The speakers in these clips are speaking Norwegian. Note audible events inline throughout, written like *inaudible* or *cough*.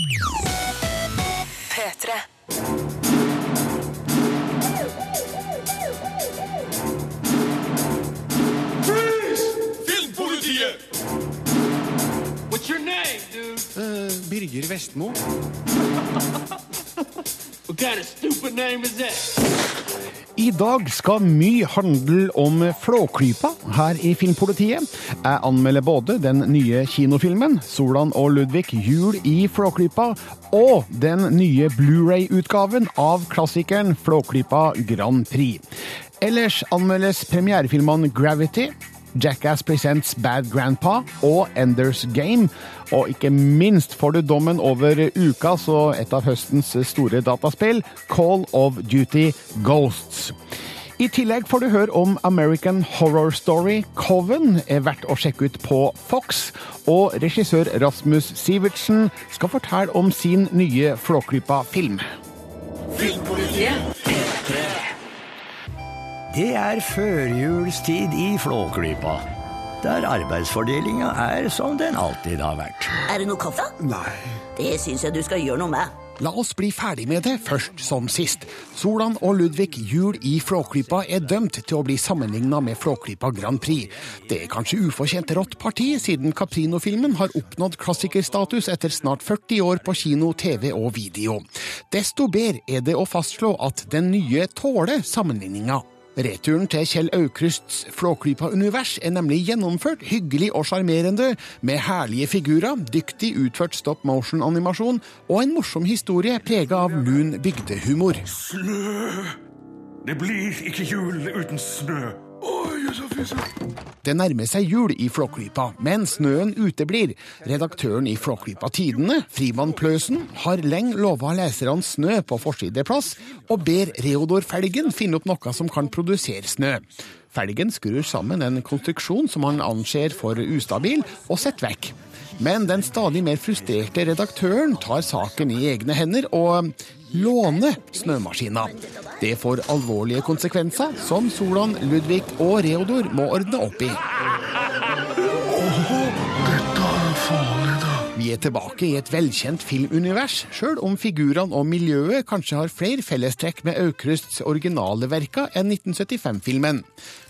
P3. Filmpolitiet! What's your name, dude? Birger Vestmo. *laughs* I dag skal mye handle om Flåklypa her i Filmpolitiet. Jeg anmelder både den nye kinofilmen 'Solan og Ludvig jul i Flåklypa' og den nye Blu-ray-utgaven av klassikeren Flåklypa Grand Prix. Ellers anmeldes premierefilmene 'Gravity', Jackass Presents Bad Grandpa og Enders Game. Og ikke minst får du dommen over ukas og et av høstens store dataspill, Call of Duty Ghosts. I tillegg får du høre om American Horror Story Coven, er verdt å sjekke ut på Fox. Og regissør Rasmus Sivertsen skal fortelle om sin nye Flåklypa-film. Filmpolitiet. Det er førjulstid i Flåklypa, der arbeidsfordelinga er som den alltid har vært. Er det noe kaffe? Nei. Det syns jeg du skal gjøre noe med. La oss bli ferdig med det først som sist. Solan og Ludvig jul i Flåklypa er dømt til å bli sammenligna med Flåklypa Grand Prix. Det er kanskje ufortjent rått parti, siden Caprino-filmen har oppnådd klassikerstatus etter snart 40 år på kino, TV og video. Desto bedre er det å fastslå at den nye tåler sammenligninga. Returen til Kjell Aukrusts Flåklypa-univers er nemlig gjennomført hyggelig og sjarmerende, med herlige figurer, dyktig utført stop motion-animasjon og en morsom historie prega av lun bygdehumor. Snø! Det blir ikke jul uten snø. Det nærmer seg jul i Flåklypa, men snøen uteblir. Redaktøren i Flåklypa Tidene, Frimann Pløsen, har lenge lova leserne snø på forsideplass, og ber Reodor Felgen finne opp noe som kan produsere snø. Felgen skrur sammen en konstruksjon som han anser for ustabil, og setter vekk. Men den stadig mer frustrerte redaktøren tar saken i egne hender og låner snømaskina. Det får alvorlige konsekvenser, som Solan, Ludvig og Reodor må ordne opp i. Dette er farlig, da. Vi er tilbake i et velkjent filmunivers, sjøl om figurene og miljøet kanskje har flere fellestrekk med Aukrusts originale verker enn 1975-filmen.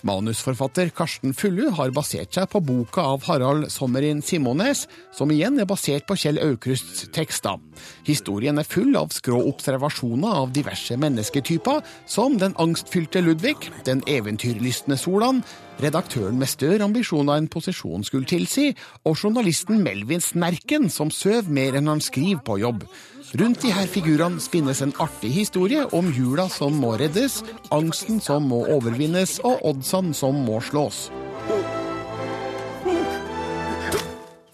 Manusforfatter Karsten Fullu har basert seg på boka av Harald Sommerin Simones, som igjen er basert på Kjell Aukrusts tekster. Historien er full av skrå observasjoner av diverse mennesketyper, som den angstfylte Ludvig, den eventyrlystne Solan, redaktøren med større ambisjoner enn posisjonen skulle tilsi, og journalisten Melvin Snerken, som søv mer enn han skriver på jobb. Rundt de her figurene spinnes en artig historie om jula som må reddes, angsten som må overvinnes, og oddsene som må slås.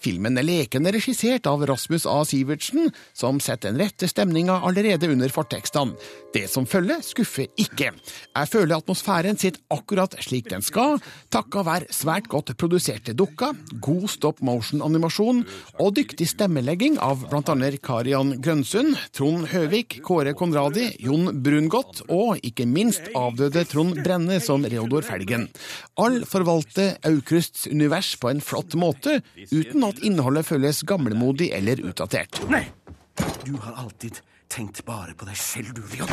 Filmen er lekende regissert av Rasmus A. Sivertsen, som setter den rette stemninga allerede under fortekstene. Det som følger, skuffer ikke. Jeg føler atmosfæren sitter akkurat slik den skal, takka være svært godt produserte dukker, god stop motion-animasjon og dyktig stemmelegging av blant annet Karian Grønsund, Trond Høvik, Kåre Konradi, Jon Brungot og ikke minst avdøde Trond Brenne som Reodor Felgen. All forvalter Aukrusts univers på en flott måte, uten at innholdet føles gamlemodig eller utdatert. Nei! Du har alltid tenkt bare på deg selv, du, Leon.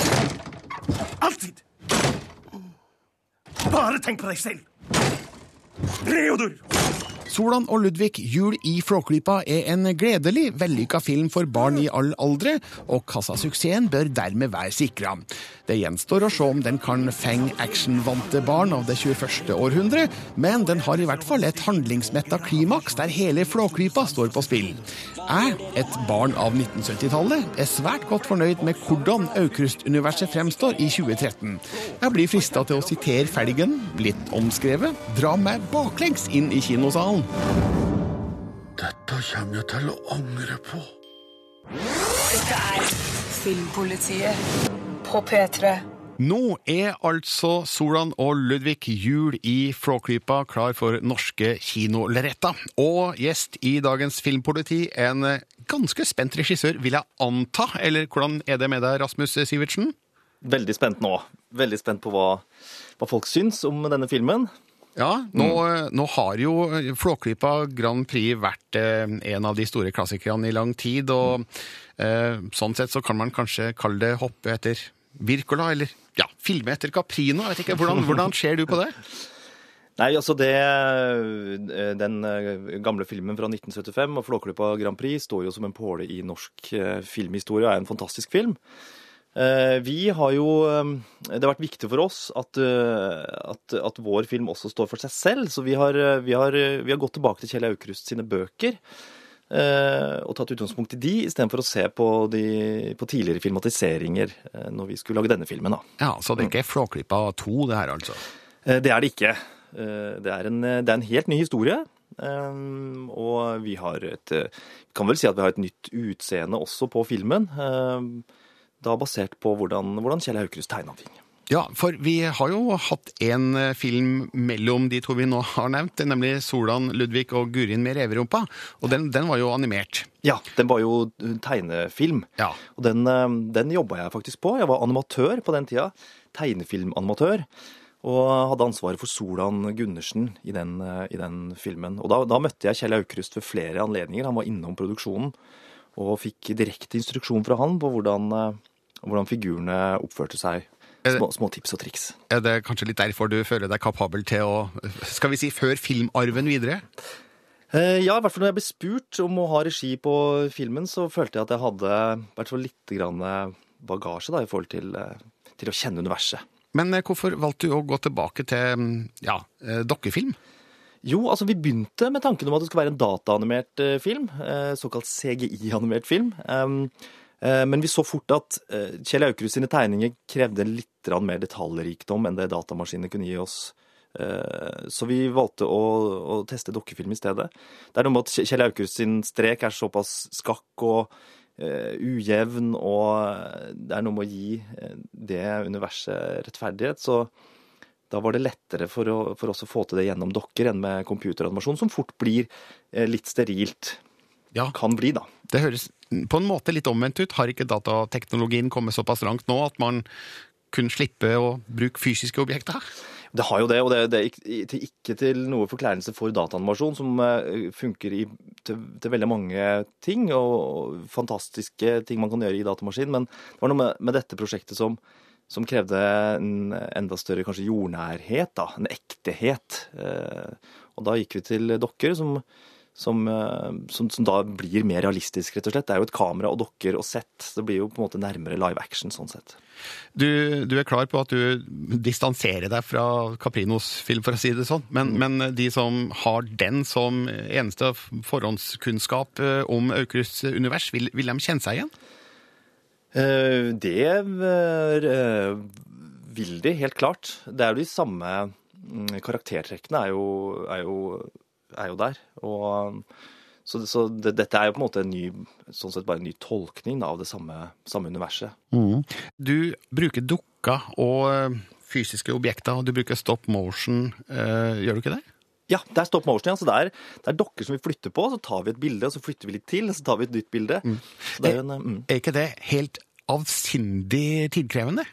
Alltid! Bare tenk på deg selv! Reodor! Solan og Ludvig jul i Flåklypa er en gledelig, vellykka film for barn i all aldre, og kassasuksessen bør dermed være sikra. Det gjenstår å se om den kan fenge actionvante barn av det 21. århundre, men den har i hvert fall et handlingsmetta klimaks der hele Flåklypa står på spill. Jeg, et barn av 1970-tallet, er svært godt fornøyd med hvordan Aukrust-universet fremstår i 2013. Jeg blir frista til å sitere Felgen, litt omskrevet, dra meg baklengs inn i kinosalen. Dette kommer jeg til å angre på. Dette er Filmpolitiet på P3. Nå er altså Solan og Ludvig jul i Flåklypa klar for norske kinolerretter. Og gjest i dagens Filmpoliti, en ganske spent regissør, vil jeg anta. Eller hvordan er det med deg, Rasmus Sivertsen? Veldig spent nå. Veldig spent på hva, hva folk syns om denne filmen. Ja, nå, nå har jo Flåklypa Grand Prix vært eh, en av de store klassikerne i lang tid, og eh, sånn sett så kan man kanskje kalle det hoppe etter Wirkola, eller ja, filme etter Caprino. Jeg vet ikke, Hvordan, hvordan ser du på det? *laughs* Nei, altså det eh, Den eh, gamle filmen fra 1975 og Flåklypa Grand Prix står jo som en påle i norsk eh, filmhistorie og er en fantastisk film. Eh, Vi har jo eh, Det har vært viktig for oss at, eh, at, at vår film også står for seg selv. Så vi har, eh, vi har, vi har gått tilbake til Kjell Aukrust sine bøker. Og tatt utgangspunkt i de, istedenfor å se på, de, på tidligere filmatiseringer når vi skulle lage denne filmen. da. Ja, Så det er ikke Flåklypa 2, det her, altså? Det er det ikke. Det er en, det er en helt ny historie. Um, Og vi har et Kan vel si at vi har et nytt utseende også på filmen. eh, Da basert på hvordan, hvordan Kjell Haukrust tegna ting. Ja, for vi har jo hatt en eh, film mellom de to vi nå har nevnt, nemlig Solan Ludvig og Gurin med reverumpa, og den, den var jo animert. Ja, den var jo tegnefilm. Ja. Og den, eh, den jobba jeg faktisk på. Jeg var animatør på den tida. Tegnefilmanimatør. Og hadde ansvaret for Solan Gundersen i den, eh, i den filmen. Og da, da møtte jeg Kjell Aukrust ved flere anledninger. Han var innom produksjonen og fikk direkte instruksjon fra han på hvordan, eh, hvordan figurene oppførte seg. Små, små tips og triks. Er det kanskje litt derfor du føler deg kapabel til å, skal vi si, føre filmarven videre? Eh, Ja, i hvert fall når jeg ble spurt om å ha regi på filmen, så følte jeg at jeg hadde i hvert fall litt grann bagasje da, i forhold til, eh, til å kjenne universet. Men eh, hvorfor valgte du å gå tilbake til mm, ja, eh, dokkefilm? Jo, altså vi begynte med tanken om at det skulle være en dataanimert eh, film, eh, såkalt CGI-animert film. Um, eh, men vi så fort at eh, Kjell Aukrust sine tegninger krevde litt mer detaljrikdom enn det datamaskinene kunne gi oss. Eh, Så vi valgte å, å teste dokkefilm i stedet. Det er noe med at Kjell Aukrust sin strek er såpass skakk og eh, ujevn, og det er noe med å gi eh, det universet rettferdighet. Så da var det lettere for, å, for oss å få til det gjennom dokker enn med computeranimasjon, som fort blir eh, litt sterilt. Ja. Kan bli, da. Det høres på en måte litt omvendt ut. Har ikke datateknologien kommet såpass langt nå at man kunne slippe å bruke fysiske objekter? Det har jo det, og det, det er ikke, til- ikke til noe forkleinelse for dataanimasjon, som eh, funker i, til, til veldig mange ting, og, og fantastiske ting man kan gjøre i datamaskin. Men det var noe med, med dette prosjektet som, som krevde en enda større kanskje jordnærhet, da, en ektehet. Eh, og da gikk vi til dokker, som, som, eh, som, som da blir mer realistisk, rett og slett. Det er jo et kamera og dokker og sett. Det blir jo på en måte nærmere live action sånn sett. Du, du er klar på at du distanserer deg fra Caprinos film, for å si det sånn. Men, men de som har den som eneste forhåndskunnskap eh, om Aukrusts univers, vil, vil de kjenne seg igjen? Eh, Det eh, vil de, helt klart. Det er jo de samme mm, karaktertrekkene er jo, er jo, er jo der. Og, så så det, dette er jo på en måte en ny, sånn sett bare en ny tolkning da, av det samme, samme universet. Du bruker dukker og eh, fysiske objekter, og du bruker stop motion. eh, gjør du ikke det? Ja, det er stop motion. Ja. Så det er, det er dokker som vi flytter på, så tar vi et bilde, og så flytter vi litt til, og så tar vi et nytt bilde. Så det er jo en, mm. Er ikke det helt avsindig tidkrevende?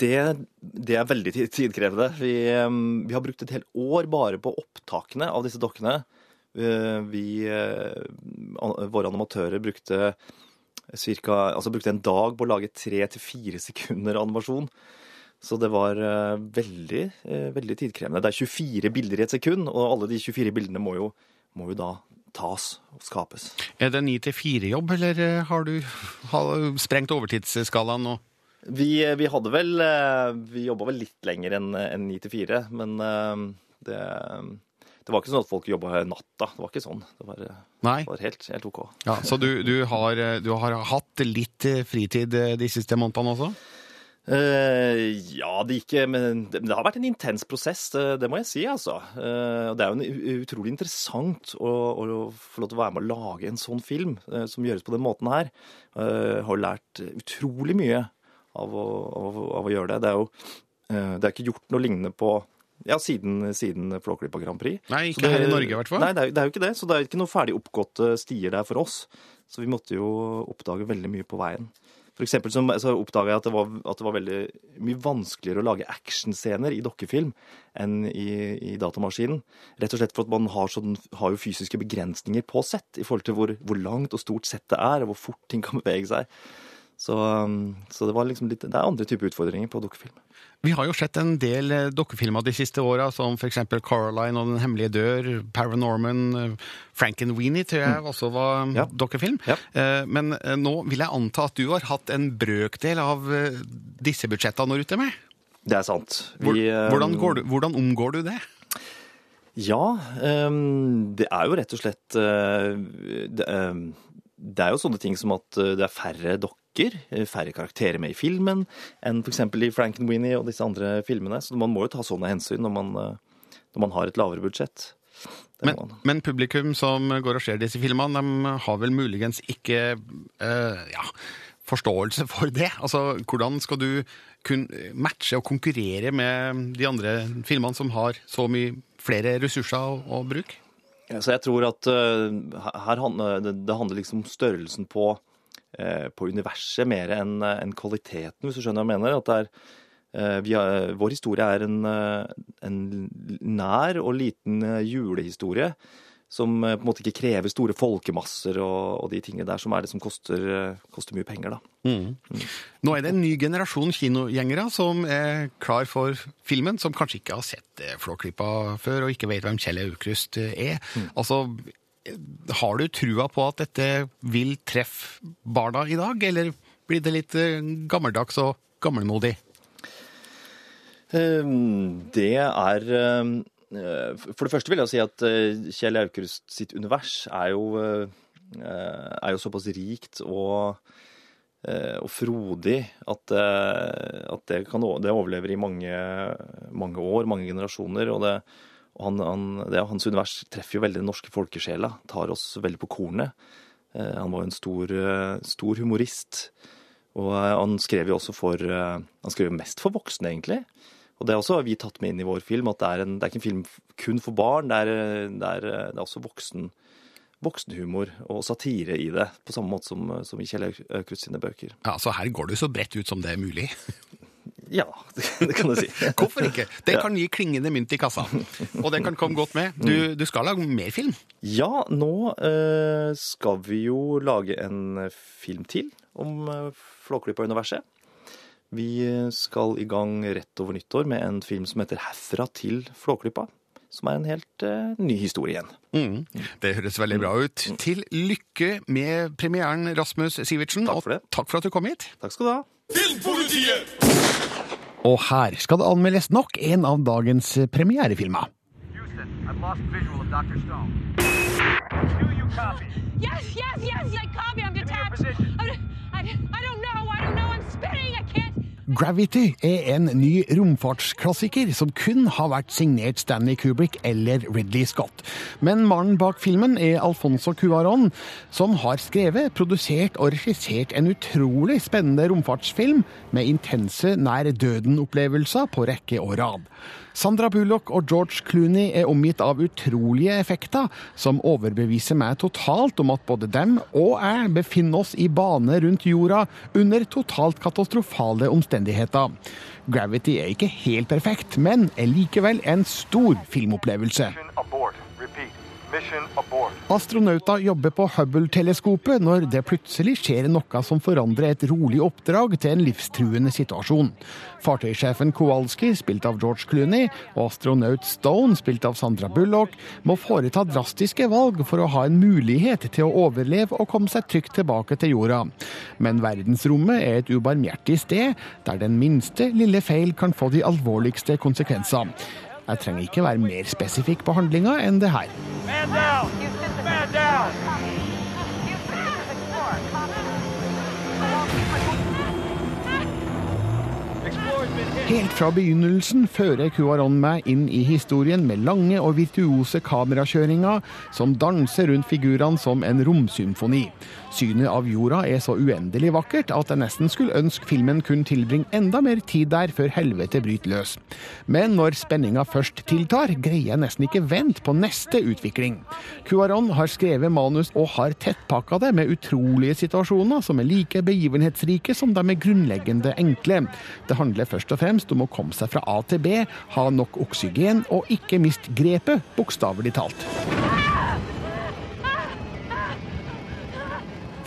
Det, det er veldig tidkrevende. Vi, vi har brukt et helt år bare på opptakene av disse dokkene. Eh, Vi, eh, våre animatører brukte, cirka, altså brukte en dag på å lage tre til fire sekunder animasjon. Så det var eh, veldig, veldig tidkrevende. Det er 24 bilder i et sekund, og alle de 24 bildene må jo, må jo da tas og skapes. Er det ni til fire-jobb, eller har du har sprengt overtidsskalaen nå? Vi, vi hadde vel eh, Vi jobba vel litt lenger enn enn ni til fire, men eh, det, det var ikke sånn at folk jobba natta. Det var ikke sånn. Det var, det var helt, helt OK. Ja, så du, du, har, eh, du har hatt litt eh, fritid eh, de siste månedene også? Uh, ja, det gikk Men det, det har vært en intens prosess, det, må jeg si, altså. Uh, det er jo en, utrolig interessant å, å få lov til å være med å lage en sånn film uh, som gjøres på den måten her. Eh, har lært utrolig mye av å, av, av å gjøre det. Det er jo eh, det er ikke gjort noe lignende på ja, siden, siden Flåklypa Grand Prix. Nei, ikke det- her i Norge i hvert fall. Nei, det er, det er jo ikke det. Så det er ikke noe ferdig oppgåtte stier der for oss. Så vi måtte jo oppdage veldig mye på veien. For eksempel så, så oppdaga jeg at det, var, at det var veldig mye vanskeligere å lage actionscener i dokkefilm enn i, i datamaskinen. Rett og slett for at man har, sånn, har jo fysiske begrensninger på sett i forhold til hvor, hvor langt og stort settet er, og hvor fort ting kan bevege seg. Så, um, så det, var liksom litt, det er andre typer utfordringer på dokkefilm. Vi har jo sett en del eh, dokkefilmer de siste åra, som f.eks. 'Caroline og Den hemmelige dør, Paranorman, eh, Frankenweenie tror jeg også var Mm. Ja. dokkefilm. Ja. Eh, Men nå vil jeg anta at du har hatt en brøkdel av disse budsjettene når ute med. Det er sant. Vi, um, Hvordan, går du, hvordan omgår du det? Ja, ehm, det er jo rett og slett det, er jo sånne ting som at det er færre dokker, eh, færre karakterer med i filmen enn f.eks. i Frankenweenie og disse andre filmene. Så man må jo ta sånne hensyn når man, eh, når man har et lavere budsjett. Men, men publikum som går og ser disse filmene, de har vel muligens ikke eh, ja, forståelse for det. Altså, hvordan skal du kunne matche og konkurrere med de andre filmene som har så mye flere ressurser å, å bruke? Ja, Så jeg tror at uh, her det, handler liksom om størrelsen på, på universet mer enn en kvaliteten, hvis du skjønner hva jeg mener. At er, eh, har, vår historie er en, eh, en nær og liten eh, julehistorie som eh, på en måte ikke krever store folkemasser og, og de tingene der som er det som koster, eh, koster mye penger, da. Nå er det en ny generasjon kinogjengere som er klar for filmen, som kanskje ikke har sett eh, Flåklypa før, og ikke vet hvem Kjell Aukrust er. er. Altså, eh, har du trua på at dette vil treffe barna i dag, eller blir det litt eh, gammeldags og gammelmodig? Ehm, Det er eh, For det første vil jeg si at eh, Kjell Aukrust sitt univers er jo, er jo såpass rikt og, og frodig at, at det, kan, det overlever i mange, mange år, mange generasjoner. Og, det, han, han, ja, hans univers treffer jo veldig den norske folkesjela, tar oss veldig på kornet. Eh, Han var jo en stor, eh, stor humorist. Og eh, han skrev jo også for Han skrev jo mest for voksne, egentlig. Og det har også vi tatt med inn i vår film, at det er, en, det er ikke en film kun for barn. Det er, det er, det er også voksen, voksenhumor og satire i det, på samme måte som, som i Kjell Au- Aukrust sine bøker. Ja, så her går det så bredt ut som det er mulig. *laughs* Ja, *laughs* det kan du *laughs* si. Hvorfor ikke? Det kan gi klingende mynt i kassa. Og det kan komme godt med. Du, du skal lage mer film. Ja, nå eh, skal vi jo lage en film til om eh, Flåklypa-universet. Vi skal i gang rett over nyttår med en film som heter 'Herfra til Flåklypa'. Som er en helt uh, ny historie igjen. Mm. Det høres veldig bra ut. Til lykke med premieren, Rasmus Sivertsen. Takk for det. Og takk for at du kom hit. Takk skal du ha. Og her skal det anmeldes nok en av dagens premierefilmer. Yes, yes, yes, I copy. I'm detached. I'm, I, I don't know. I don't know. I'm spinning. I can't. Gravity er en ny romfartsklassiker som kun har vært signert Stanley Kubrick eller Ridley Scott. Men mannen bak filmen er Alfonso Cuaron, som har skrevet, produsert og regissert en utrolig spennende romfartsfilm med intense nær døden-opplevelser på rekke og rad. Sandra Bullock og George Clooney er omgitt av utrolige effekter som overbeviser meg totalt om at både dem og jeg befinner oss i bane rundt jorda under totalt katastrofale omstendigheter. Gravity er ikke helt perfekt, men er likevel en stor filmopplevelse. Astronauter jobber på Hubble-teleskopet når det plutselig skjer noe som forandrer et rolig oppdrag til en livstruende situasjon. Fartøysjefen Kowalski, spilt av George Clooney, og astronaut Stone, spilt av Sandra Bullock, må foreta drastiske valg for å ha en mulighet til å overleve og komme seg trygt tilbake til jorda. Men verdensrommet er et ubarmhjertig sted, der den minste lille feil kan få de alvorligste konsekvenser. Jeg trenger ikke være mer spesifikk på handlinga enn det her. Man down. Man down. Explorer's been hit. Helt fra begynnelsen fører QAnon meg inn i historien med lange og virtuose kamerakjøringer som danser rundt figurene som en romsymfoni. Synet av jorda er så uendelig vakkert at jeg nesten skulle ønske filmen kunne tilbringe enda mer tid der før helvete bryter løs. Men når spenninga først tiltar, greier jeg nesten ikke vente på neste utvikling. Cuaron har skrevet manus og har tettpakka det med utrolige situasjoner som er like begivenhetsrike som de er grunnleggende enkle. Det handler først og fremst om å komme seg fra A til B, ha nok oksygen og ikke miste grepet, bokstavelig talt.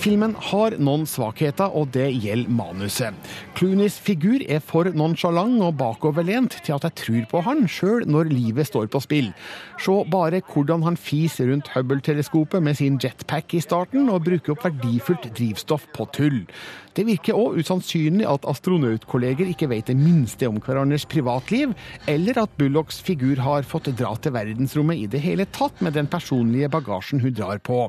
Filmen har noen svakheter, og det gjelder manuset. Clooneys figur er for nonsjalant og bakoverlent til at jeg tror på han, sjøl når livet står på spill. Se bare hvordan han fiser rundt Hubble-teleskopet med sin jetpack i starten, og bruker opp verdifullt drivstoff på tull. Det virker òg usannsynlig at astronautkolleger ikke vet det minste om hverandres privatliv, eller at Bullocks figur har fått dra til verdensrommet i det hele tatt med den personlige bagasjen hun drar på.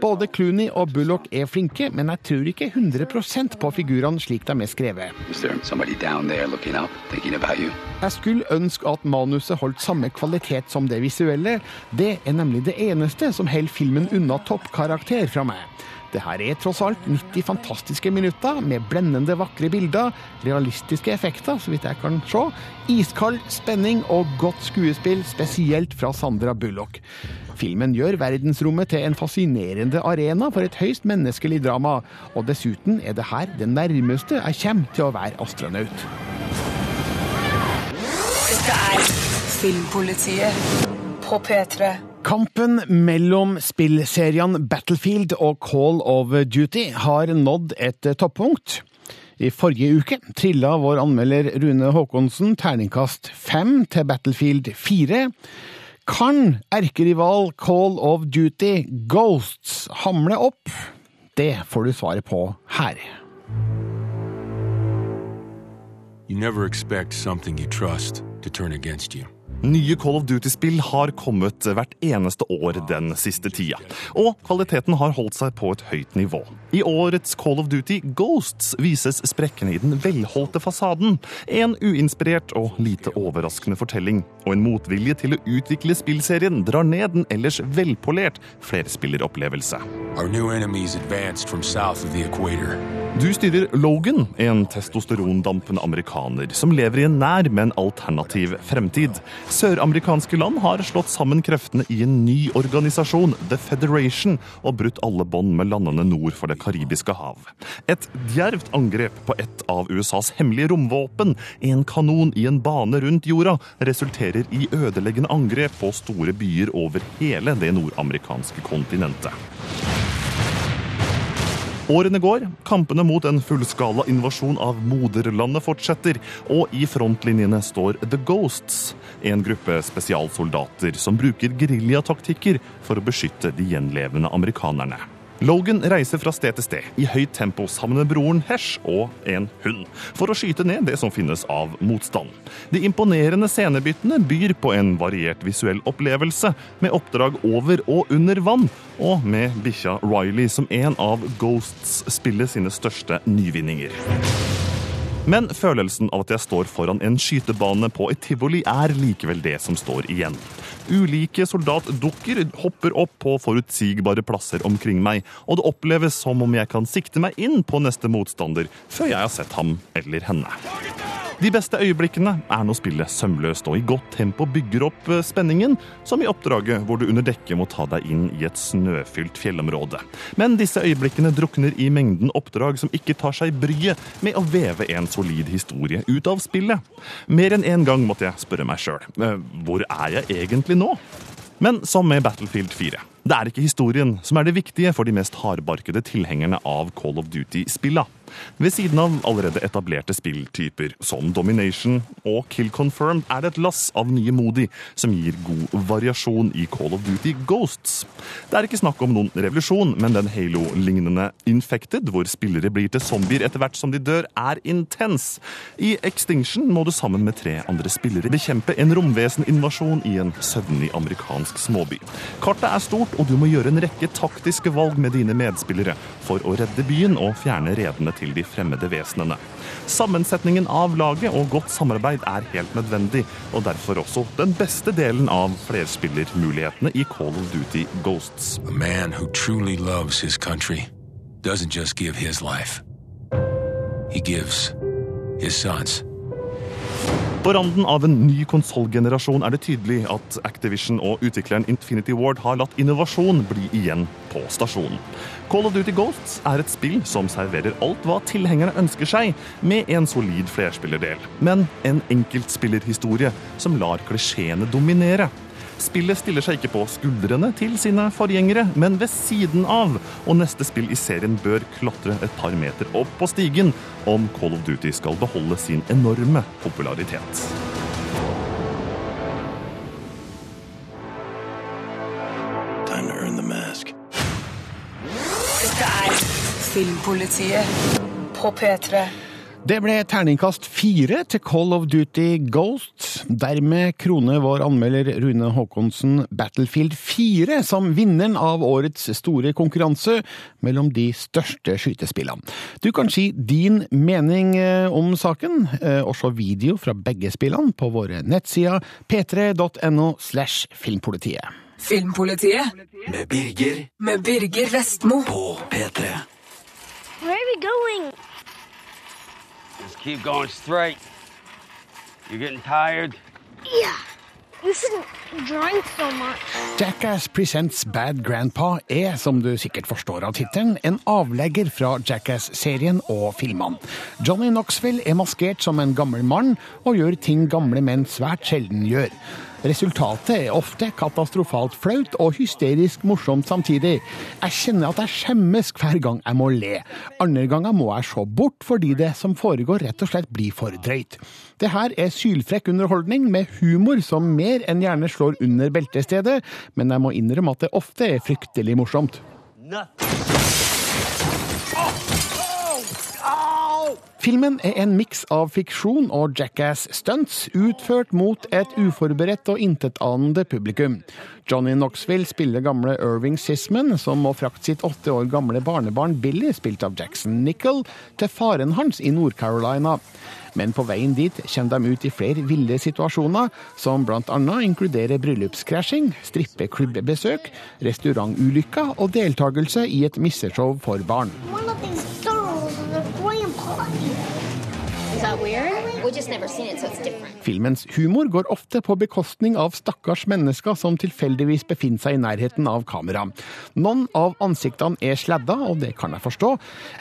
Både Clooney og Bullock er flinke, men jeg tror ikke 100 på figurene slik de er skrevet. Is there somebody down there looking up, thinking about you? Jeg skulle ønske at manuset holdt samme kvalitet som det visuelle. Det er nemlig det eneste som holder filmen unna toppkarakter fra meg. Det her er tross alt 90 fantastiske minutter med blendende vakre bilder, realistiske effekter, så vidt jeg kan se, iskald spenning og godt skuespill, spesielt fra Sandra Bullock. Filmen gjør verdensrommet til en fascinerende arena for et høyst menneskelig drama, og dessuten er det her det nærmeste jeg kommer til å være astronaut. Dette er Filmpolitiet på P3. Kampen mellom spillseriene Battlefield og Call of Duty har nådd et toppunkt. I forrige uke trilla vår anmelder Rune Haakonsen terningkast fem til Battlefield 4. Kan erkerival Call of Duty Ghosts hamle opp? Det får du svaret på her. You never expect something you trust to turn against you. Nye Call of Duty-spill har kommet hvert eneste år den siste tida, og kvaliteten har holdt seg på et høyt nivå. I årets Call of Duty Ghosts vises sprekkene i den velholdte fasaden, en uinspirert og lite overraskende fortelling, og en motvilje til å utvikle spillserien drar ned den ellers velpolert flerspilleropplevelse. Du styrer Logan, en testosterondampende amerikaner som lever i en nær, men alternativ fremtid. Søramerikanske land har slått sammen kreftene i en ny organisasjon, The Federation, og brutt alle bånd med landene nord for Det karibiske hav. Et djervt angrep på et av USAs hemmelige romvåpen, en kanon i en bane rundt jorda, resulterer i ødeleggende angrep på store byer over hele det nordamerikanske kontinentet. Årene går, kampene mot en fullskala invasjon av moderlandet fortsetter, og i frontlinjene står The Ghosts, en gruppe spesialsoldater som bruker geriljataktikker for å beskytte de gjenlevende amerikanerne. Logan reiser fra sted til sted i høyt tempo sammen med broren Hesh og en hund, for å skyte ned det som finnes av motstand. De imponerende scenebyttene byr på en variert visuell opplevelse, med oppdrag over og under vann, og med bikkja Riley som en av Ghosts spillet sine største nyvinninger. Men følelsen av at jeg står foran en skytebane på et tivoli, er likevel det som står igjen. Ulike soldatdukker hopper opp på forutsigbare plasser omkring meg, og det oppleves som om jeg kan sikte meg inn på neste motstander før jeg har sett ham eller henne. De beste øyeblikkene er når spillet sømløst og i godt tempo bygger opp eh, spenningen, som i oppdraget hvor du under dekke må ta deg inn i et snøfylt fjellområde. Men disse øyeblikkene drukner i mengden oppdrag som ikke tar seg bryet med å veve en solid historie ut av spillet. Mer enn én en gang måtte jeg spørre meg sjøl hvor er jeg egentlig nå? Men som med Battlefield 4. Det er ikke historien som er det viktige for de mest hardbarkede tilhengerne av Call of Duty-spilla. Ved siden av allerede etablerte spilltyper som Domination og Kill Confirmed er det et lass av nye Modi som gir god variasjon i Call of Duty Ghosts. Det er ikke snakk om noen revolusjon, men den Halo-lignende Infected, hvor spillere blir til zombier etter hvert som de dør, er intens. I Extinction må du sammen med tre andre spillere bekjempe en romveseninvasjon i en søvnig amerikansk småby. Kartet er stort, og du må gjøre en rekke taktiske valg med dine medspillere for å redde byen og fjerne redene til de fremmede vesenene. Sammensetningen av laget og godt samarbeid er helt nødvendig, og derfor også den beste delen av flerspillermulighetene i Call of Duty Ghosts. A man who truly loves his country doesn't just give his life, he gives his sons. På randen av en ny konsollgenerasjon er det tydelig at Activision og utvikleren Infinity Ward har latt innovasjon bli igjen på stasjonen. Call of Duty Ghosts er et spill som serverer alt hva tilhengerne ønsker seg, med en solid flerspillerdel, men en enkeltspillerhistorie som lar klisjeene dominere. Spillet stiller seg ikke på skuldrene til sine forgjengere, men ved siden av. Og neste spill i serien bør klatre et par meter opp på stigen om Call of Duty skal beholde sin enorme popularitet. Time to earn the mask. Dette er Filmpolitiet på P3. Det ble terningkast fire til Call of Duty Ghost. Dermed kroner vår anmelder Rune Haakonsen Battlefield 4 som vinneren av årets store konkurranse mellom de største skytespillene. Du kan si din mening eh, om saken, eh, og se video fra begge spillene på våre nettsider p3.no slash filmpolitiet. Filmpolitiet Med Birger med Birger Vestmo. på P3. Where are we going? Just keep going straight. You're getting tired? Yeah. You shouldn't drink so much. Jackass Presents Bad Grandpa er, som du sikkert forstår av tittelen, en avlegger fra Jackass-serien og filmene. Johnny Knoxville er maskert som en gammel mann og gjør ting gamle menn svært sjelden gjør. Resultatet er ofte katastrofalt flaut og hysterisk morsomt samtidig. Jeg kjenner at jeg skjemmes hver gang jeg må le. Andre ganger må jeg se bort fordi det som foregår rett og slett blir for drøyt. Det her er sylfrekk underholdning med humor som mer enn gjerne slår under beltestedet, men jeg må innrømme at det ofte er fryktelig morsomt. Filmen er en miks av fiksjon og jackass-stunts, utført mot et uforberedt og intetanende publikum. Johnny Knoxville spiller gamle Irving Sisman, som må frakte sitt åtte år gamle barnebarn Billy, spilt av Jackson Nickel, til faren hans i Nord-Carolina. Men på veien dit kommer de ut i flere ville situasjoner, som bl.a. inkluderer bryllupskrasjing, strippeklubbesøk, restaurantulykker og deltakelse i et misseshow for barn. One of these Is that weird? Filmens humor går ofte på bekostning av stakkars mennesker som tilfeldigvis befinner seg i nærheten av kamera. Noen av ansiktene er sladda, og det kan jeg forstå.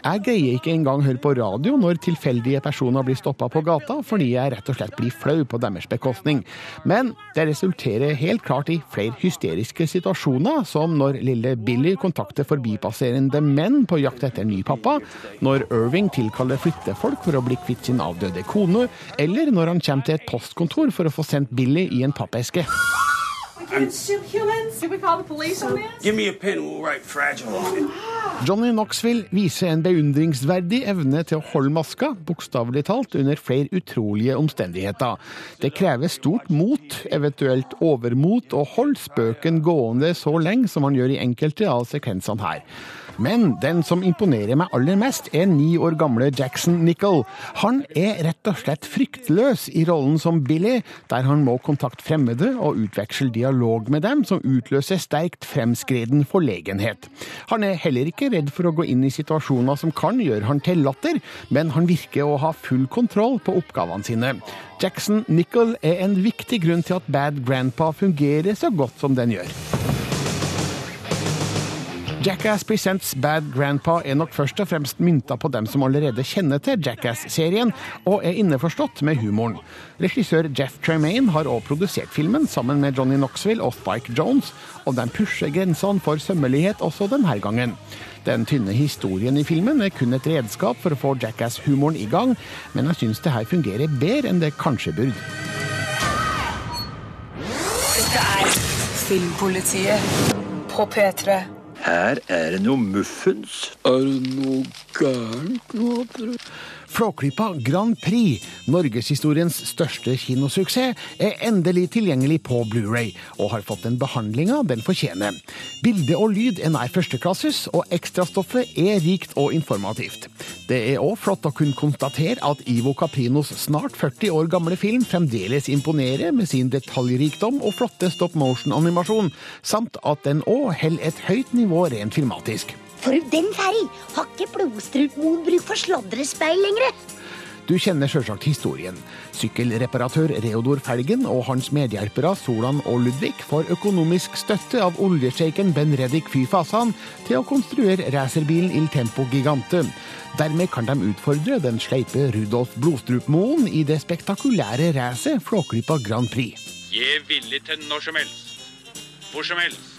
Jeg greier ikke engang høre på radio når tilfeldige personer blir stoppa på gata, fordi jeg rett og slett blir flau på deres bekostning. Men det resulterer helt klart i flere hysteriske situasjoner, som når lille Billy kontakter forbipasserende menn på jakt etter ny pappa, når Irving tilkaller flyttefolk for å bli kvitt sin avdøde kone, eller når han kommer til et postkontor for å få sendt Billy i en pappeske. shoot humans? Did we call the police on this? Give me a pen, we'll write fragile on it. Johnny Knoxville viser en beundringsverdig evne til å holde maska, bokstavelig talt, under flere utrolige omstendigheter. Det krever stort mot, eventuelt overmot, å holde spøken gående så lenge som han gjør i enkelte av sekvensene her. Men den som imponerer meg aller mest, er ni år gamle Jackson Nicol. Han er rett og slett fryktløs i rollen som Billy, der han må kontakte fremmede og utveksle dialog med dem, som utløser sterkt fremskreden forlegenhet. Han er heller ikke redd for å gå inn i situasjoner som kan gjøre han til latter, men han virker å ha full kontroll på oppgavene sine. Jackson Nicol er en viktig grunn til at Bad Grandpa fungerer så godt som den gjør. Jackass Presents Bad Grandpa er nok først og fremst mynta på dem som allerede kjenner til Jackass-serien, og er innforstått med humoren. Regissør Jeff Tremaine har også produsert filmen sammen med Johnny Knoxville og Spike Jones, og de pusher grensene for sømmelighet også denne gangen. Den tynne historien i filmen er kun et redskap for å få Jackass-humoren i gang, men jeg syns det her fungerer bedre enn det kanskje burde. Dette er Filmpolitiet på P3. Her er det noe muffens. Er det noe gærent nå? Flåklypa Grand Prix, norgeshistoriens største kinosuksess, er endelig tilgjengelig på Blu-ray og har fått den behandlinga den fortjener. Bilde og lyd er nær førsteklasses, og ekstrastoffet er rikt og informativt. Det er òg flott å kunne konstatere at Ivo Caprinos snart 40 år gamle film fremdeles imponerer med sin detaljrikdom og flotte stop motion-animasjon, samt at den òg holder et høyt nivå rent filmatisk. For den ferg har ikke Blodstrupmoen bruk for sladrespeil lenger. Du kjenner sjølsagt historien. Sykkelreparatør Reodor Felgen og hans medhjelpere Solan og Ludvig får økonomisk støtte av oljesjeiken Ben Reddik Fy Fasan til å konstruere racerbilen Il Tempo Gigante. Dermed kan de utfordre den sleipe Rudolf Blodstrupmoen i det spektakulære racet Flåklypa Grand Prix. Jeg er villig til når som helst, hvor som helst,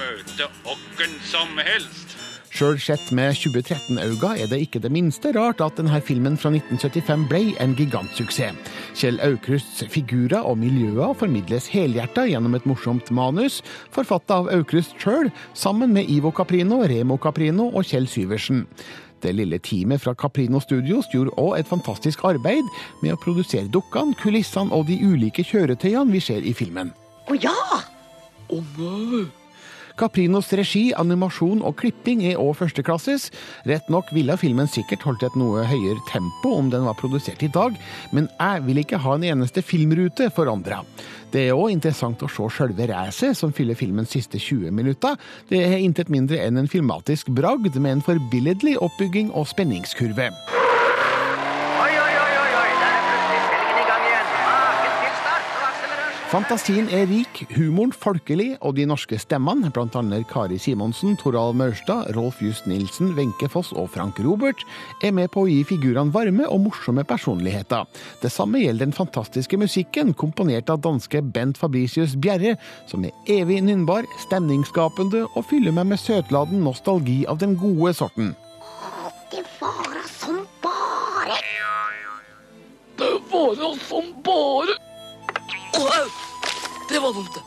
møte åkken som helst. Sjøl sett med 2013-øyne er det ikke det minste rart at denne filmen fra 1975 ble en gigantsuksess. Kjell Aukrusts figurer og miljøer formidles helhjerta gjennom et morsomt manus, forfatta av Aukrust sjøl, sammen med Ivo Caprino, Remo Caprino og Kjell Syversen. Det lille teamet fra Caprino Studios gjorde òg et fantastisk arbeid med å produsere dukkene, kulissene og de ulike kjøretøyene vi ser i filmen. Å ja! Caprinos regi, animasjon og klipping er òg førsteklasses. Rett nok ville filmen sikkert holdt et noe høyere tempo om den var produsert i dag, men jeg vil ikke ha en eneste filmrute forandra. Det er òg interessant å se sjølve racet som fyller filmens siste 20 minutter. Det er intet mindre enn en filmatisk bragd med en forbilledlig oppbygging og spenningskurve. Oi, oi, oi, oi, oi, der er plutselig spillingen i gang igjen. Maken til start og akselerasjon. Fantasien er rik, humoren folkelig, og de norske stemmene, blant annet Kari Simonsen, Toralv Maurstad, Rolf Just Nilsen, Wenche Foss og Frank Robert, er med på å gi figurene varme og morsomme personligheter. Det samme gjelder den fantastiske musikken, komponert av danske Bent Fabricius Bjerre, som er evig nynnbar, stemningsskapende og fyller meg med søtladen nostalgi av den gode sorten. Det var som bare Det var som bare Au! Det var vondt, det.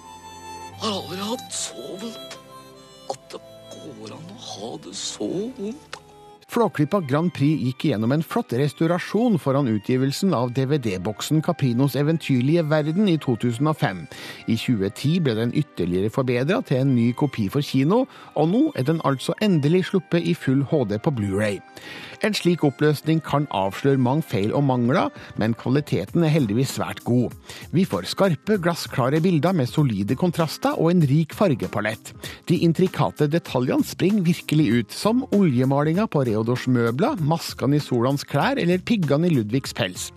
Har aldri hatt så vondt. At det går an å ha det så vondt. Flåklypa Grand Prix gikk igjennom en flott restaurasjon foran utgivelsen av DVD-boksen Caprinos eventyrlige verden i 2005. I 2010 ble den ytterligere forbedra til en ny kopi for kino, og nå er den altså endelig sluppet i full HD på Blu-ray. En slik oppløsning kan avsløre mange feil og mangler, men kvaliteten er heldigvis svært god. Vi får skarpe, glassklare bilder med solide kontraster og en rik fargepalett. De intrikate detaljene springer virkelig ut, som oljemalinga på Reodors møbler, maskene i Solans klær eller piggene i Ludvigs pels.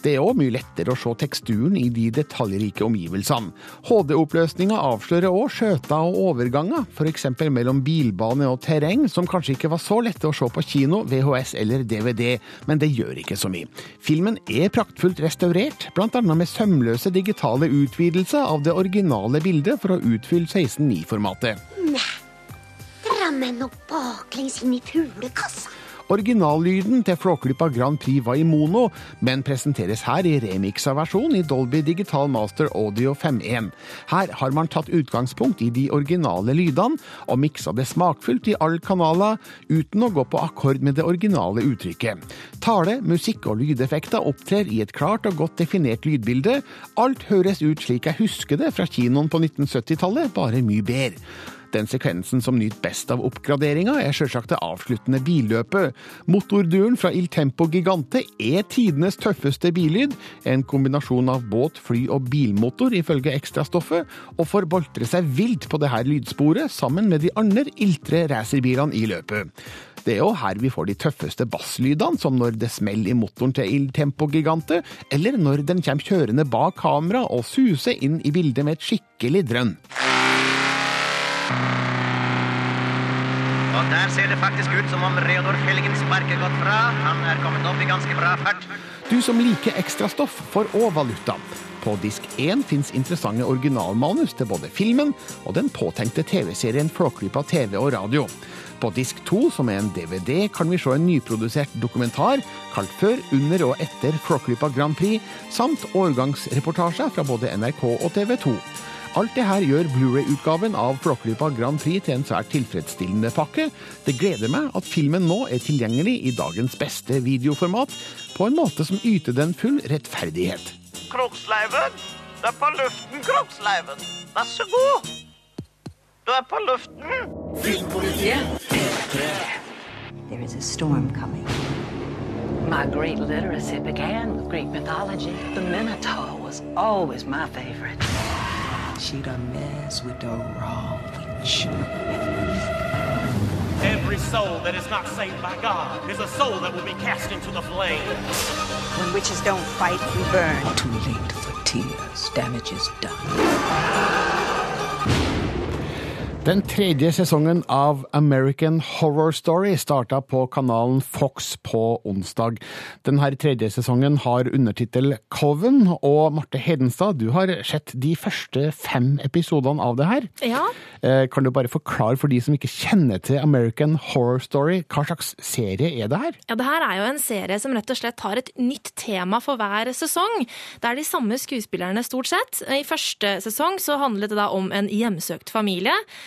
Det er òg mye lettere å se teksturen i de detaljrike omgivelsene. HD-oppløsninga avslører òg skjøter og overganger, f.eks. mellom bilbane og terreng, som kanskje ikke var så lette å se på kino, VHS eller DVD, men det gjør ikke så mye. Filmen er praktfullt restaurert, bl.a. med sømløse digitale utvidelser av det originale bildet for å utfylle 16.9-formatet. Meg nå baklengs inn i fuglekassa. Originallyden til Flåklypa Grand Prix var i mono, men presenteres her i remiksa versjon i Dolby Digital Master Audio 5.1. Her har man tatt utgangspunkt i de originale lydene og miksa det smakfullt i alle kanaler, uten å gå på akkord med det originale uttrykket. Tale, musikk og lydeffekter opptrer i et klart og godt definert lydbilde. Alt høres ut slik jeg husker det fra kinoen på 1970-tallet, bare mye bedre. Den sekvensen som nyter best av oppgraderinga, er sjølsagt det avsluttende billøpet. Motorduren fra Il Tempo Gigante er tidenes tøffeste billyd. En kombinasjon av båt, fly og bilmotor, ifølge ekstrastoffet, og får boltre seg vilt på det her lydsporet, sammen med de andre iltre racerbilene i løpet. Det er jo her vi får de tøffeste basslydene, som når det smeller i motoren til Il Tempo Gigante, eller når den kommer kjørende bak kamera og suser inn i bildet med et skikkelig drønn. Og der ser det faktisk ut som om Reodor Felgen sparker godt fra. Han er kommet opp i ganske bra fart. Du som liker ekstrastoff, får òg valuta. På disk 1 fins interessante originalmanus til både filmen og den påtenkte TV-serien Flåklypa TV og radio. På disk 2, som er en DVD, kan vi se en nyprodusert dokumentar kalt Før, under og etter Flåklypa Grand Prix, samt årgangsreportasjer fra både NRK og TV 2. Alt det her gjør Blu-ray-utgaven av Flåklypa Grand Prix til en svært tilfredsstillende pakke. Det gleder meg at filmen nå er tilgjengelig i dagens beste videoformat, på en måte som yter den full rettferdighet. Kroksleiven! Du er på luften, Kroksleiven. Vær så god. Du er på luften. Filmpolitiet. There is a storm coming. My great literacy began with Greek mythology. The Minotaur was always my favorite. She done mess with the wrong witch. Every soul that is not saved by God is a soul that will be cast into the flame. When witches don't fight, we burn. Too late for tears. Damage is done. Den tredje sesongen av American Horror Story starta på kanalen Fox på onsdag. Denne tredje sesongen har undertittel Coven, og Marte Hedenstad, du har sett de første fem episodene av det her. Ja. Eh, Kan du bare forklare for de som ikke kjenner til American Horror Story, hva slags serie er det her? Ja, det her er jo en serie som rett og slett har et nytt tema for hver sesong. Det er de samme skuespillerne stort sett. I første sesong så handlet det da om en hjemsøkt familie.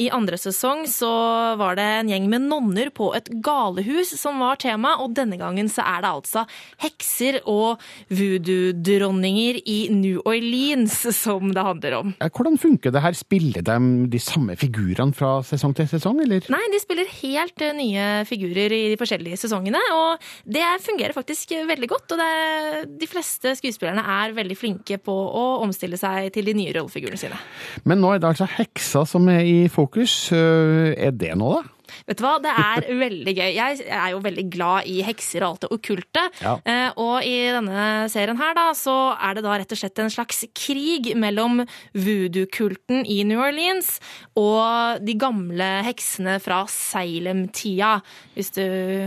I andre sesong så var det en gjeng med nonner på et galehus som var tema, og denne gangen så er det altså hekser og voodoo-dronninger i New Orleans som det handler om. Hvordan funker det her? Spiller de de samme figurene fra sesong til sesong, eller? Nei, de spiller helt eh, nye figurer i de forskjellige sesongene, og det fungerer faktisk veldig godt. Og det, de fleste skuespillerne er veldig flinke på å omstille seg til de nye rollefigurene sine. Men nå er det altså heksa som er i fokus. Eh, Er det noe, da? Vet du hva, det er *laughs* veldig gøy. Jeg er jo veldig glad i hekser og alt det okkulte. Ja. Eh, Og i denne serien her, da, så er det da rett og slett en slags krig mellom voodoo-kulten i New Orleans og de gamle heksene fra Salem-tida. Hvis du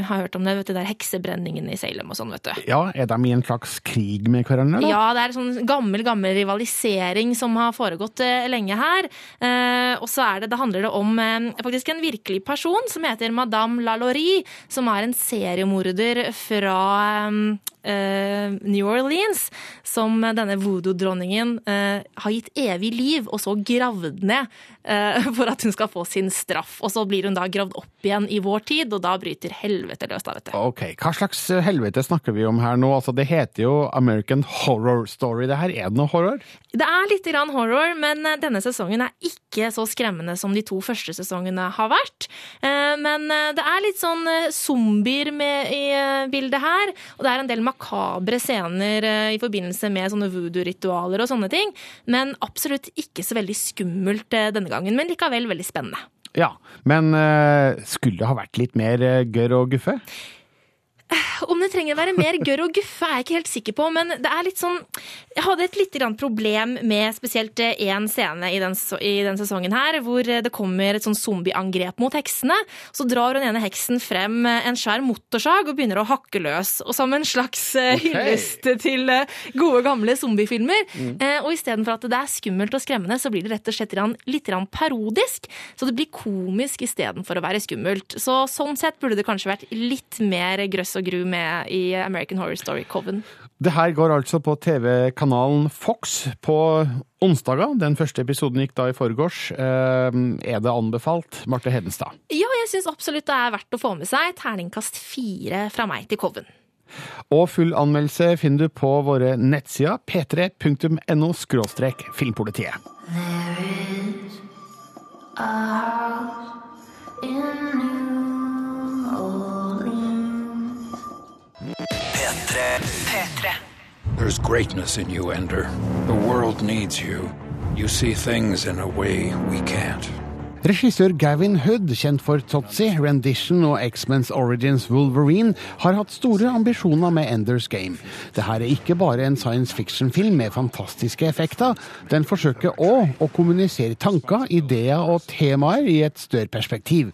har hørt om det, vet du, det er heksebrenningen i Salem og sånn, vet du. Ja, er de i en slags krig med hverandre, da? Ja, det er sånn gammel, gammel rivalisering som har foregått eh, lenge her. Eh, og så er det, da handler det om faktisk en virkelig person som heter Madame Lalaurie, som er en seriemorder fra eh, New Orleans, som denne voodoo-dronningen eh, har gitt evig liv, og så gravd ned eh, for at hun skal få sin straff. Og så blir hun da gravd opp igjen i vår tid, og da bryter helvete løs, da, vet du. Ok, Hva slags helvete snakker vi om her nå? Altså, Det heter jo American Horror Story. Det her Er det noe horror? Det er litt grann horror, men eh, denne sesongen er ikke så skremmende som de to første sesongene har vært. Eh, Men eh, det er litt sånn eh, zombier med i eh, bildet her, og det er en del makabre scener eh, i forbindelse med sånne voodoo-ritualer og sånne ting. Men absolutt ikke så veldig skummelt eh, denne gangen, men likevel veldig spennende. Ja, men eh, skulle det ha vært litt mer gørr og guffe? *sighs* Om det trenger å være mer gørr og guffe, er jeg ikke helt sikker på. Men det er litt sånn Jeg hadde et lite problem med spesielt én scene i den, i den sesongen her, hvor det kommer et sånn zombieangrep mot heksene. Så drar den ene heksen frem en svær motorsag og begynner å hakke løs. Og som en slags eh, hyllest til eh, gode, gamle zombiefilmer. Mm. Eh, Og istedenfor at det er skummelt og skremmende, så blir det rett og slett litt grann parodisk. Så det blir komisk istedenfor å være skummelt. Så sånn sett burde det kanskje vært litt mer grøss og gru med i American Horror Story Coven. Det her går altså på TV-kanalen Fox på onsdager. Den første episoden gikk da i forgårs. Eh, er det anbefalt? Marte Hedenstad. Ja, jeg syns absolutt det er verdt å få med seg. Terningkast fire fra meg til Coven. Og full anmeldelse finner du på våre nettsider p3.no filmpolitiet. P3. P3. There's greatness in you, Ender. The world needs you. You see things in a way we can't. Regissør Gavin Hood, kjent for Totsi, Rendition og X-Men's Origins Wolverine, har hatt store ambisjoner med Enders Game. Dette er ikke bare en science fiction-film med fantastiske effekter. Den forsøker òg å kommunisere tanker, ideer og temaer i et større perspektiv.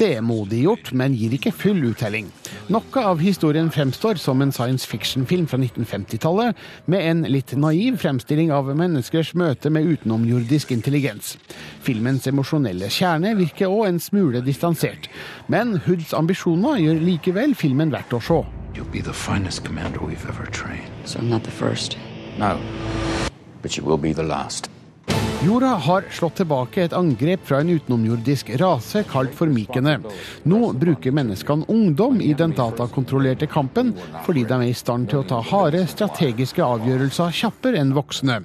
Det er modig gjort, men gir ikke full uttelling. Noe av historien fremstår som en science fiction-film fra 1950-tallet, med en litt naiv fremstilling av menneskers møte med utenomjordisk intelligens. Filmens emosjonelle kjerne virker òg en smule distansert, men Hoods ambisjoner gjør likevel filmen verdt å se. You'll be the finest commander we've ever trained. So I'm not the first? No. But you will be the last. Jorda har slått tilbake et angrep fra en utenomjordisk rase kalt formikene. Nå bruker menneskene ungdom i den datakontrollerte kampen, fordi de er i stand til å ta harde strategiske avgjørelser kjappere enn voksne.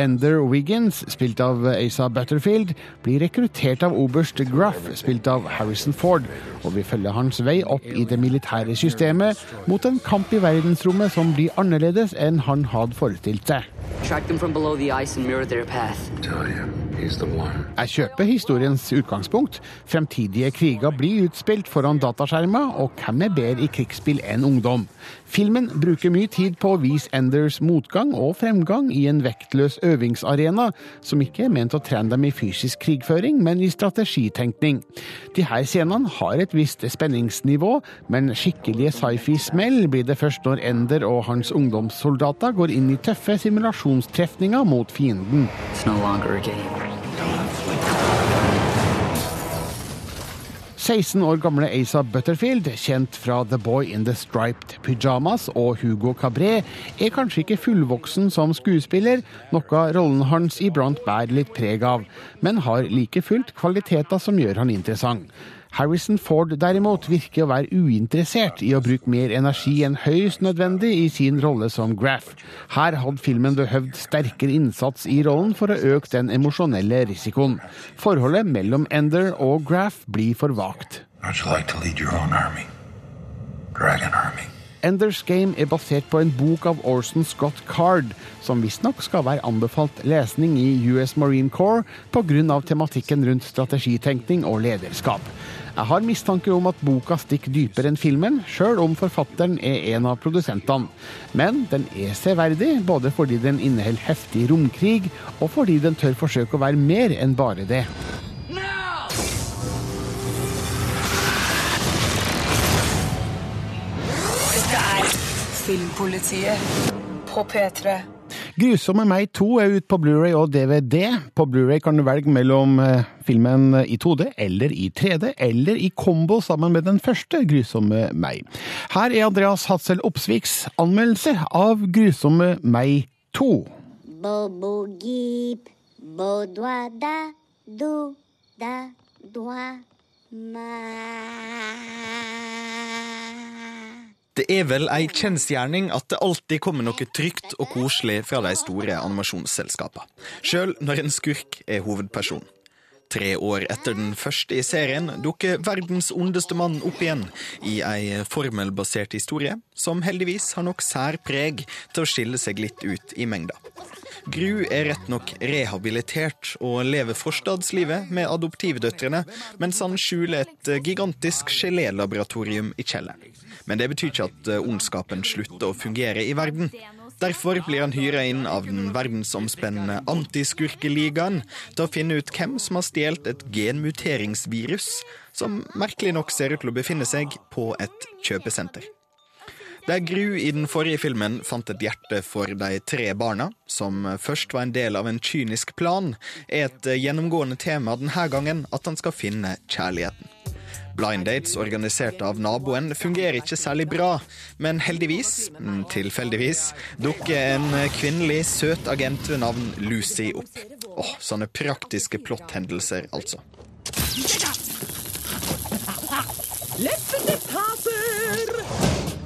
Ender Wiggins, spilt av Asa Butterfield, blir rekruttert av oberst Gruff, spilt av Harrison Ford, og vi følger hans vei opp i det militære systemet mot en kamp i verdensrommet som blir annerledes enn han hadde forestilt seg. Track them from below the ice and mirror their path. Tell you. He's the one. Jeg kjøper historiens utgangspunkt. Fremtidige kriger blir utspilt foran dataskjermer, og hvem er bedre i krigsspill enn ungdom? Filmen bruker mye tid på å vise Enders motgang og fremgang i en vektløs øvingsarena, som ikke er ment å trene dem i fysisk krigføring, men i strategitenkning. De her scenene har et visst spenningsnivå, men skikkelige sci-fi-smell blir det først når Ender og hans ungdomssoldater går inn i tøffe simulasjonstrefninger mot fienden. It's no longer a game. 16 år gamle Asa Butterfield, kjent fra The Boy in the Striped Pyjamas og Hugo Cabret, er kanskje ikke fullvoksen som skuespiller, noe rollen hans iblant bærer litt preg av, men har like fullt kvaliteter som gjør han interessant. Harrison Ford derimot virker å være uinteressert i å bruke mer energi enn høyst nødvendig i sin rolle som Graff. Her hadde filmen behøvd sterkere innsats i rollen for å øke den emosjonelle risikoen. Forholdet mellom Ender og Graff blir for vagt. Like? Dragon Army. Enders Game er basert på en bok av Orson Scott Card, som visstnok skal være anbefalt lesning i US Marine Corps pga. tematikken rundt strategitenkning og lederskap. Jeg har mistanke om at boka stikker dypere enn filmen, sjøl om forfatteren er en av produsentene. Men den er severdig, både fordi den inneholder heftig romkrig, og fordi den tør forsøke å være mer enn bare det. Filmpolitiet på P3. Grusomme meg 2 er ute på Blu-ray og DVD. På Blu-ray kan du velge mellom eh, filmen i 2D eller i 3D, eller i kombo sammen med den første Grusomme meg. Her er Andreas Hatzel Opsviks anmeldelse av Grusomme meg 2. Bobo gip, bo doa da, do da, doa ma. Det er vel ei kjensgjerning at det alltid kommer noe trygt og koselig fra de store animasjonsselskapene, sjøl når en skurk er hovedperson. Tre år etter den første i serien dukker verdens ondeste mann opp igjen i ei formelbasert historie, som heldigvis har nok sær preg til å skille seg litt ut i mengda. Gru er rett nok rehabilitert og lever forstadslivet med adoptivdøtrene, mens han skjuler et gigantisk gelélaboratorium i kjelleren. Men det betyr ikke at eh, ondskapen slutter å fungere i verden. Derfor blir han hyra inn av den verdensomspennende antiskurkeligaen til å finne ut hvem som har stjålet et genmuteringsvirus, som merkelig nok ser ut til å befinne seg på et kjøpesenter. Der Gru i den forrige filmen fant et hjerte for de tre barna, som først var en del av en kynisk plan, er et gjennomgående tema denne gangen at han skal finne kjærligheten. Blind dates organisert av naboen fungerer ikke særlig bra, men heldigvis, mm, tilfeldigvis, dukker en kvinnelig søt agent ved navn Lucy opp. Åh, sånne praktiske plotthendelser, altså.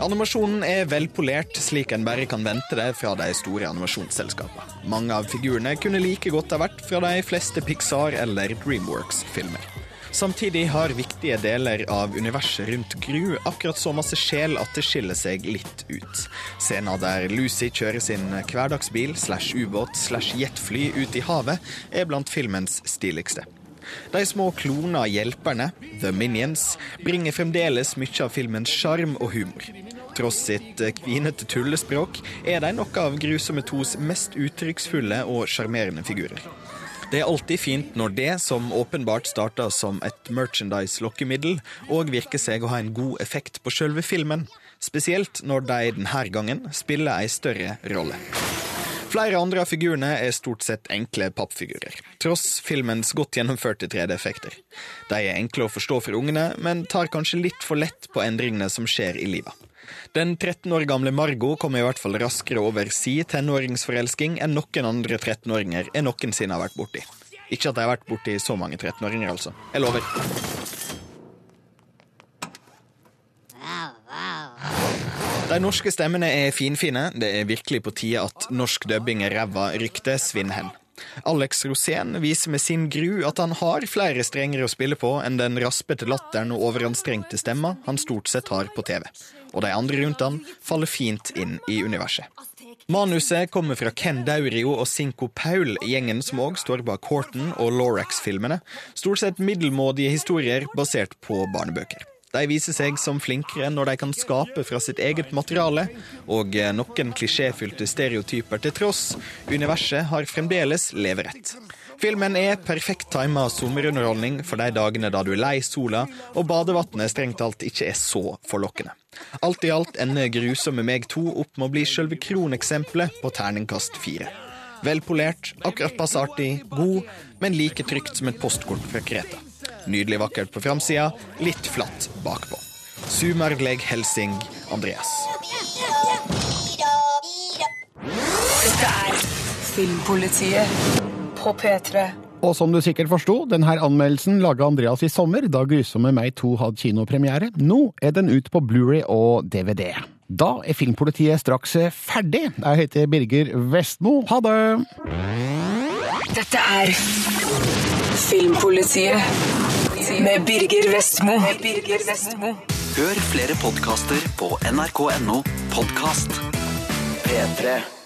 Animasjonen er velpolert, slik en bare kan vente det fra de store animasjonsselskapene. Mange av figurene kunne like godt ha vært fra de fleste Pixar- eller Dreamworks-filmer. Samtidig har viktige deler av universet rundt Gru akkurat så masse sjel at det skiller seg litt ut. Scenen der Lucy kjører sin hverdagsbil slash ubåt slash jetfly ut i havet, er blant filmens stiligste. De små klona hjelperne, The Minions, bringer fremdeles mye av filmens sjarm og humor. Tross sitt kvinete tullespråk er de noe av Grusomme tos mest uttrykksfulle og sjarmerende figurer. Det er alltid fint når det, som åpenbart starta som et merchandise-lokkemiddel, òg virker seg å ha en god effekt på sjølve filmen. Spesielt når de denne gangen spiller ei større rolle. Flere andre av figurene er stort sett enkle pappfigurer, tross filmens godt gjennomførte 3D-effekter. De er enkle å forstå for ungene, men tar kanskje litt for lett på endringene som skjer i livet. Den 13 år gamle Margot kommer i hvert fall raskere over si tenåringsforelsking enn noen andre 13-åringer jeg noensinne har vært borti. Ikke at jeg har vært borti så mange 13-åringer, altså. Jeg lover. De norske stemmene er finfine. Det er virkelig på tide at norsk dubbing er ræva ryktet svinner hen. Alex Rosén viser med sin gru at han har flere strenger å spille på enn den raspete latteren og overanstrengte stemma han stort sett har på TV. Og de andre rundt han faller fint inn i universet. Manuset kommer fra Ken Daurio og Cinco Paul, gjengen som òg står bak Horton og Lorax-filmene. Stort sett middelmådige historier basert på barnebøker. De viser seg som flinkere når de kan skape fra sitt eget materiale, og noen klisjéfylte stereotyper til tross, universet har fremdeles leverett. Filmen er perfekt tima sommerunderholdning for de dagene da du er lei sola og badevannet strengt talt ikke er så forlokkende. Alt i alt ender Grusomme meg 2 opp med å bli selve kroneksempelet på terningkast fire. Velpolert, akkurat passe artig, god, men like trygt som et postkort fra Kreta. Nydelig vakkert på framsida, litt flatt bakpå. Sumerleg Helsing Andreas. Dette er Filmpolitiet på P3. Og som du sikkert forsto, denne anmeldelsen laga Andreas i sommer, da Grusomme meg 2 hadde kinopremiere. Nå er den ut på Blu-ray og DVD. Da er Filmpolitiet straks ferdig. Jeg heter Birger Vestmo. Ha det! Dette er Filmpolitiet med Birger Vestmo. Med Birger Vestmo. Hør flere podkaster på nrk.no podkast. P3.